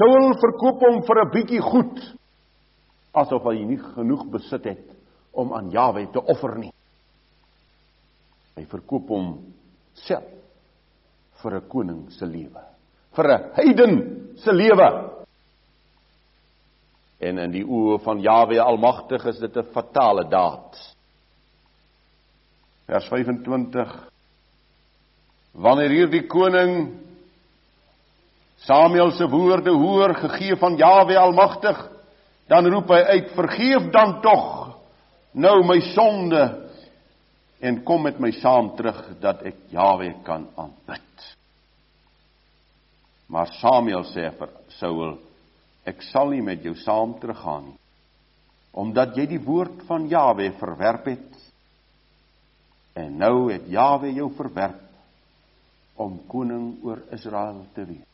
Saul verkoop hom vir 'n bietjie goed asof hy nie genoeg besit het om aan Jawe te offer nie. Hy verkoop hom self vir 'n koning se lewe, vir 'n heiden se lewe. En in die oë van Jawe Almagtig is dit 'n fatale daad. Vers 25 Wanneer hierdie koning Samuel se woorde hoor gegee van Jawe Almagtig, dan roep hy uit: "Vergeef dan tog nou my sonde en kom met my saam terug dat ek Jawe kan aanbid." Maar Samuel sê vir Saul: "Ek sal nie met jou saam teruggaan nie, omdat jy die woord van Jawe verwerp het. En nou het Jawe jou verwerp om koning oor Israel te wees."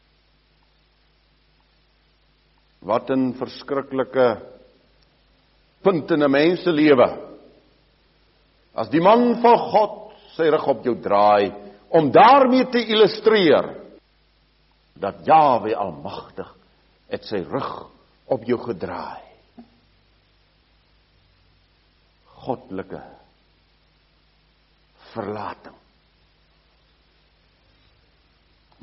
Wat 'n verskriklike punt in 'n mens se lewe. As die man van God sy rug op jou draai om daarmee te illustreer dat Jawe almagtig het sy rug op jou gedraai. Goddelike verlating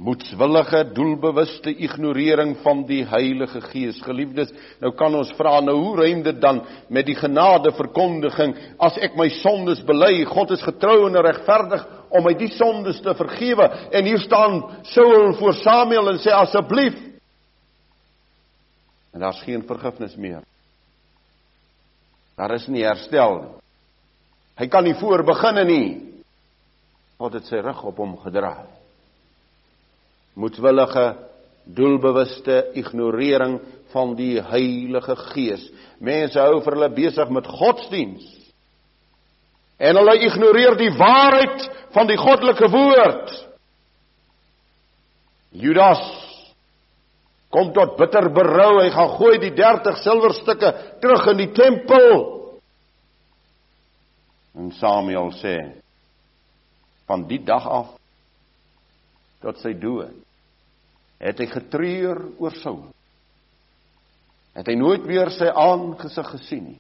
moedswillige doelbewuste ignorering van die Heilige Gees. Geliefdes, nou kan ons vra nou hoe ruim dit dan met die genade verkondiging as ek my sondes bely, God is getrou en regverdig om my die sondes te vergewe en hier staan Saul voor Samuel en sê asseblief en daar's geen vergifnis meer. Daar is nie herstel nie. Hy kan nie voor beginne nie. God het sy rug op hom gedraai moedwillige doelbewuste ignorering van die Heilige Gees. Mense hou vir hulle besig met godsdiens. En hulle ignoreer die waarheid van die goddelike woord. Judas kom tot bitter berou. Hy gaan gooi die 30 silwerstukke terug in die tempel. En Samuel sê van die dag af tot sy dood het hy getreur oor Saul. Het hy nooit weer sy aangesig gesien nie.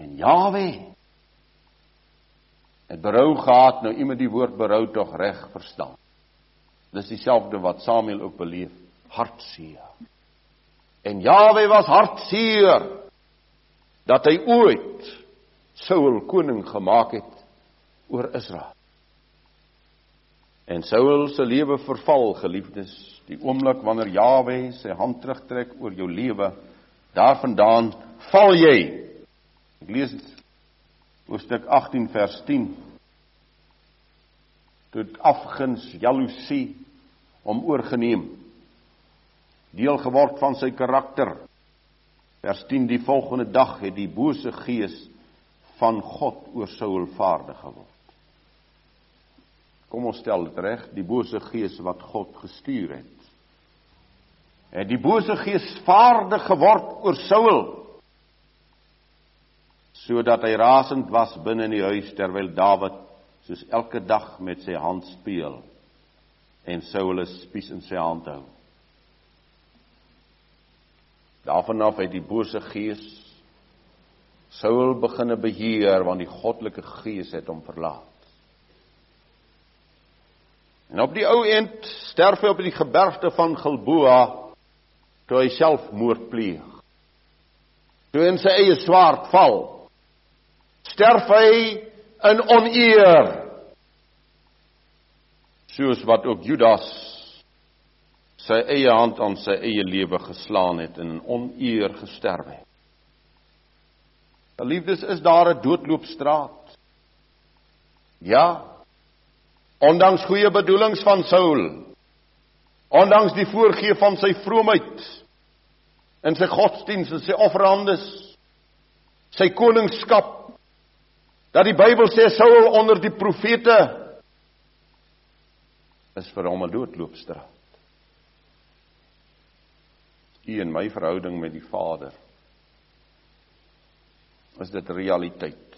En Jawe het berou gehad, nou iemand die woord berou tog reg verstaan. Dis dieselfde wat Samuel ook beleef, hartseer. En Jawe was hartseer dat hy ooit Saul koning gemaak het oor Israel. En Saul se lewe verval, geliefdes, die oomblik wanneer Jawe sy hand terugtrek oor jou lewe, daarvandaan val jy. Ek lees hoofstuk 18 vers 10. Tot afguns, jaloesie om oorgeneem. Deel geword van sy karakter. Vers 10 die volgende dag het die bose gees van God oor Saul vaardig geword. Kom ons stel dit reg, die bose gees wat God gestuur het. Het die bose gees vaardig geword oor Saul sodat hy rasend was binne in die huis terwyl Dawid soos elke dag met sy hand speel en Saul 'n spies in sy hand hou. Daarvan af het die bose gees Saul begine beheer want die goddelike gees het hom verlaat. En op die ou end sterf hy op die gebergte van Gilboa toe hy selfmoord pleeg. Toe in sy eie swaard val, sterf hy in oneer. Soos wat ook Judas sy eie hand aan sy eie lewe geslaan het en in oneer gesterf het. Liefdes is daar 'n doodloopstraat. Ja, Ondanks goeie bedoelings van Saul, ondanks die voorgee van sy vroomheid in sy godsdiens en sy offerandes, sy koningskap, dat die Bybel sê Saul onder die profete is vir hom 'n doodloopstraat. U en my verhouding met die Vader is dit realiteit.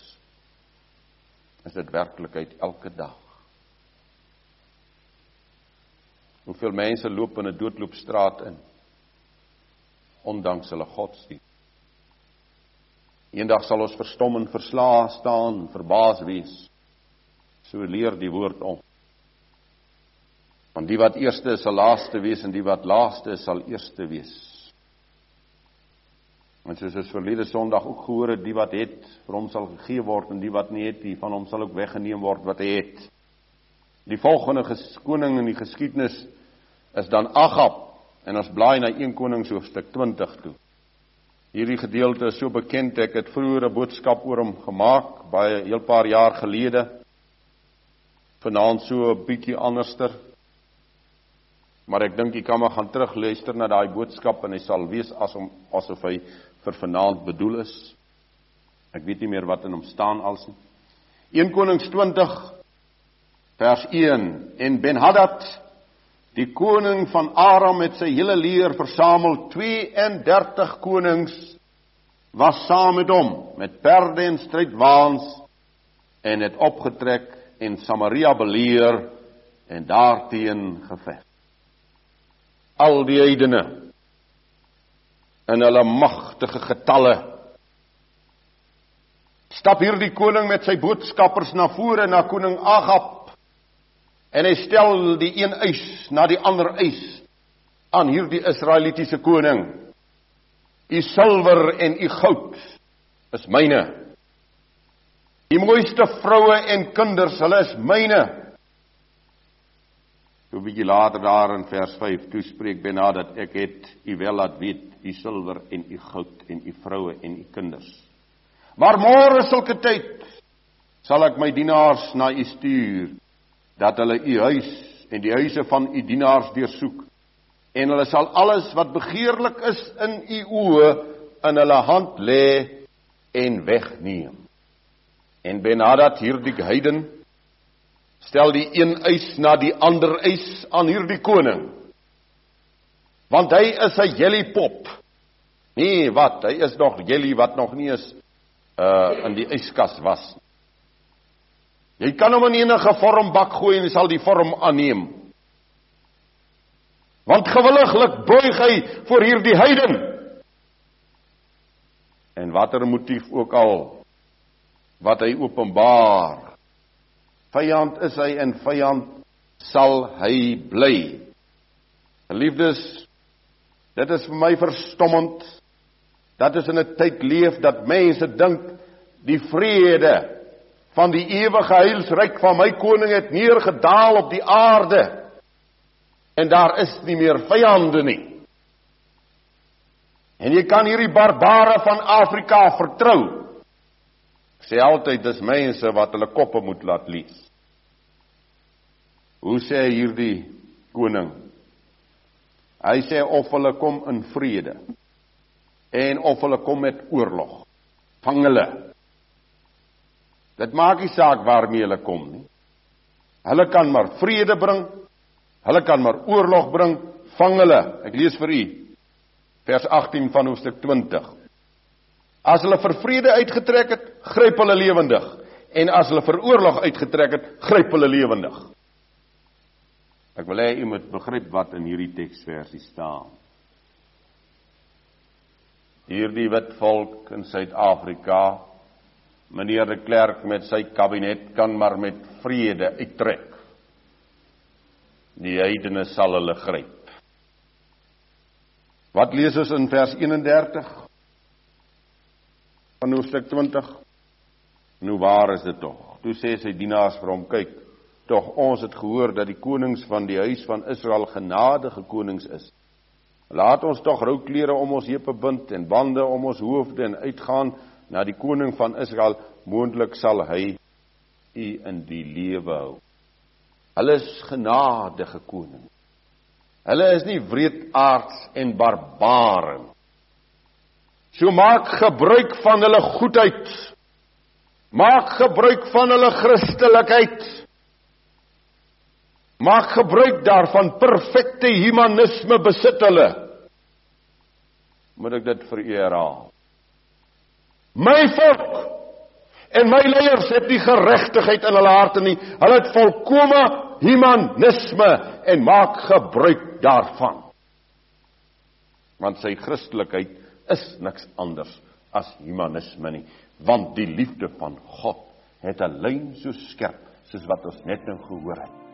Is dit werklikheid elke dag? Hoeveel mense loop in 'n doodloopstraat in ondanks hulle godsdienst. Eendag sal ons verstom en verslae staan, verbaas wees. So leer die woord ons. Want die wat eerste is, sal laaste wees en die wat laaste is, sal eerste wees. Want soos ons verlede Sondag ook gehoor het, die wat het, vir hom sal gegee word en die wat nie het, die van hom sal ook weggeneem word wat hy het. Die volgende koning in die geskiedenis is dan Agab en ons blaai na 1 Konings hoofstuk 20 toe. Hierdie gedeelte is so bekend ek het vroeër 'n boodskap oor hom gemaak baie heel paar jaar gelede. Vanaand so 'n bietjie anderster. Maar ek dink jy kan maar gaan terugluister na daai boodskap en hy sal wees as om asof hy vir vanaand bedoel is. Ek weet nie meer wat in hom staan als nie. 1 Konings 20 vers 1 en Ben-Hadad die koning van Aram met sy hele leer versamel. 32 konings was saam met hom met perde en strydwaans en het opgetrek en Samaria beleer en daarteen geveg. Al die heidene in hulle magtige getalle. Stap hierdie koning met sy boodskappers na vore na koning Agab en hy stel die een eis na die ander eis aan hierdie Israelitiese koning. U silwer en u goud is myne. Die mooiste vroue en kinders hulle is myne. 'n bietjie later daar in vers 5 toespreek Benad dat ek het u wel laat weet u silwer en u goud en u vroue en u kinders. Maar môre sulke tyd sal ek my dienaars na u stuur dat hulle u huis en die huise van u dienaars deursoek en hulle sal alles wat begeerlik is in u oë in hulle hand lê en wegneem. En Benadad hierdie heiden stel die een eis na die ander eis aan hierdie koning. Want hy is 'n jellypop. Nee, wat? Hy is nog jelly wat nog nie is uh in die yskas was. Jy kan hom in enige vorm bak gooi en hy sal die vorm aanneem. Want gewilliglik buig hy voor hierdie heiden. En watter motief ook al wat hy openbaar Vyand is hy en vyand sal hy bly. Liefdes, dit is vir my verstommend dat ons in 'n tyd leef dat mense dink die vrede van die ewige heilsryk van my koning het neergedaal op die aarde en daar is nie meer vyande nie. En jy kan hierdie barbare van Afrika vertrou. Ek sê altyd dis mense wat hulle koppe moet laat lees. Hoe sê hierdie koning? Hy sê of hulle kom in vrede en of hulle kom met oorlog. Vang hulle. Dit maak nie saak waarmee hulle kom nie. Hulle kan maar vrede bring. Hulle kan maar oorlog bring. Vang hulle. Ek lees vir u vers 18 van hoofstuk 20. As hulle vir vrede uitgetrek het, gryp hulle lewendig. En as hulle vir oorlog uitgetrek het, gryp hulle lewendig. Ek wil hê u moet begryp wat in hierdie teksversie staan. Hierdie wit volk in Suid-Afrika, meneer de Klerk met sy kabinet kan maar met vrede uittrek. Die heidene sal hulle gryp. Wat lees ons in vers 31 van hoofstuk 20? Nou waar is dit tog? Toe sê sy dienaars vir hom: "Kyk, Tog ons het gehoor dat die konings van die huis van Israel genadige konings is. Laat ons tog rouklere om ons heupe bind en bande om ons hoofde en uitgaan na die koning van Israel, moontlik sal hy u in die lewe hou. Hulle is genadige koning. Hulle is nie wreedaards en barbare. So maak gebruik van hulle goedheid. Maak gebruik van hulle Christelikheid. Maak gebruik daarvan perfekte humanisme besit hulle. Moet ek dit vir u herhaal? My volk en my leiers het nie geregtigheid in hulle harte nie. Hulle het volkome humanisme en maak gebruik daarvan. Want sy Christelikheid is niks anders as humanisme nie, want die liefde van God het 'n lyn so skerp soos wat ons net nou gehoor het.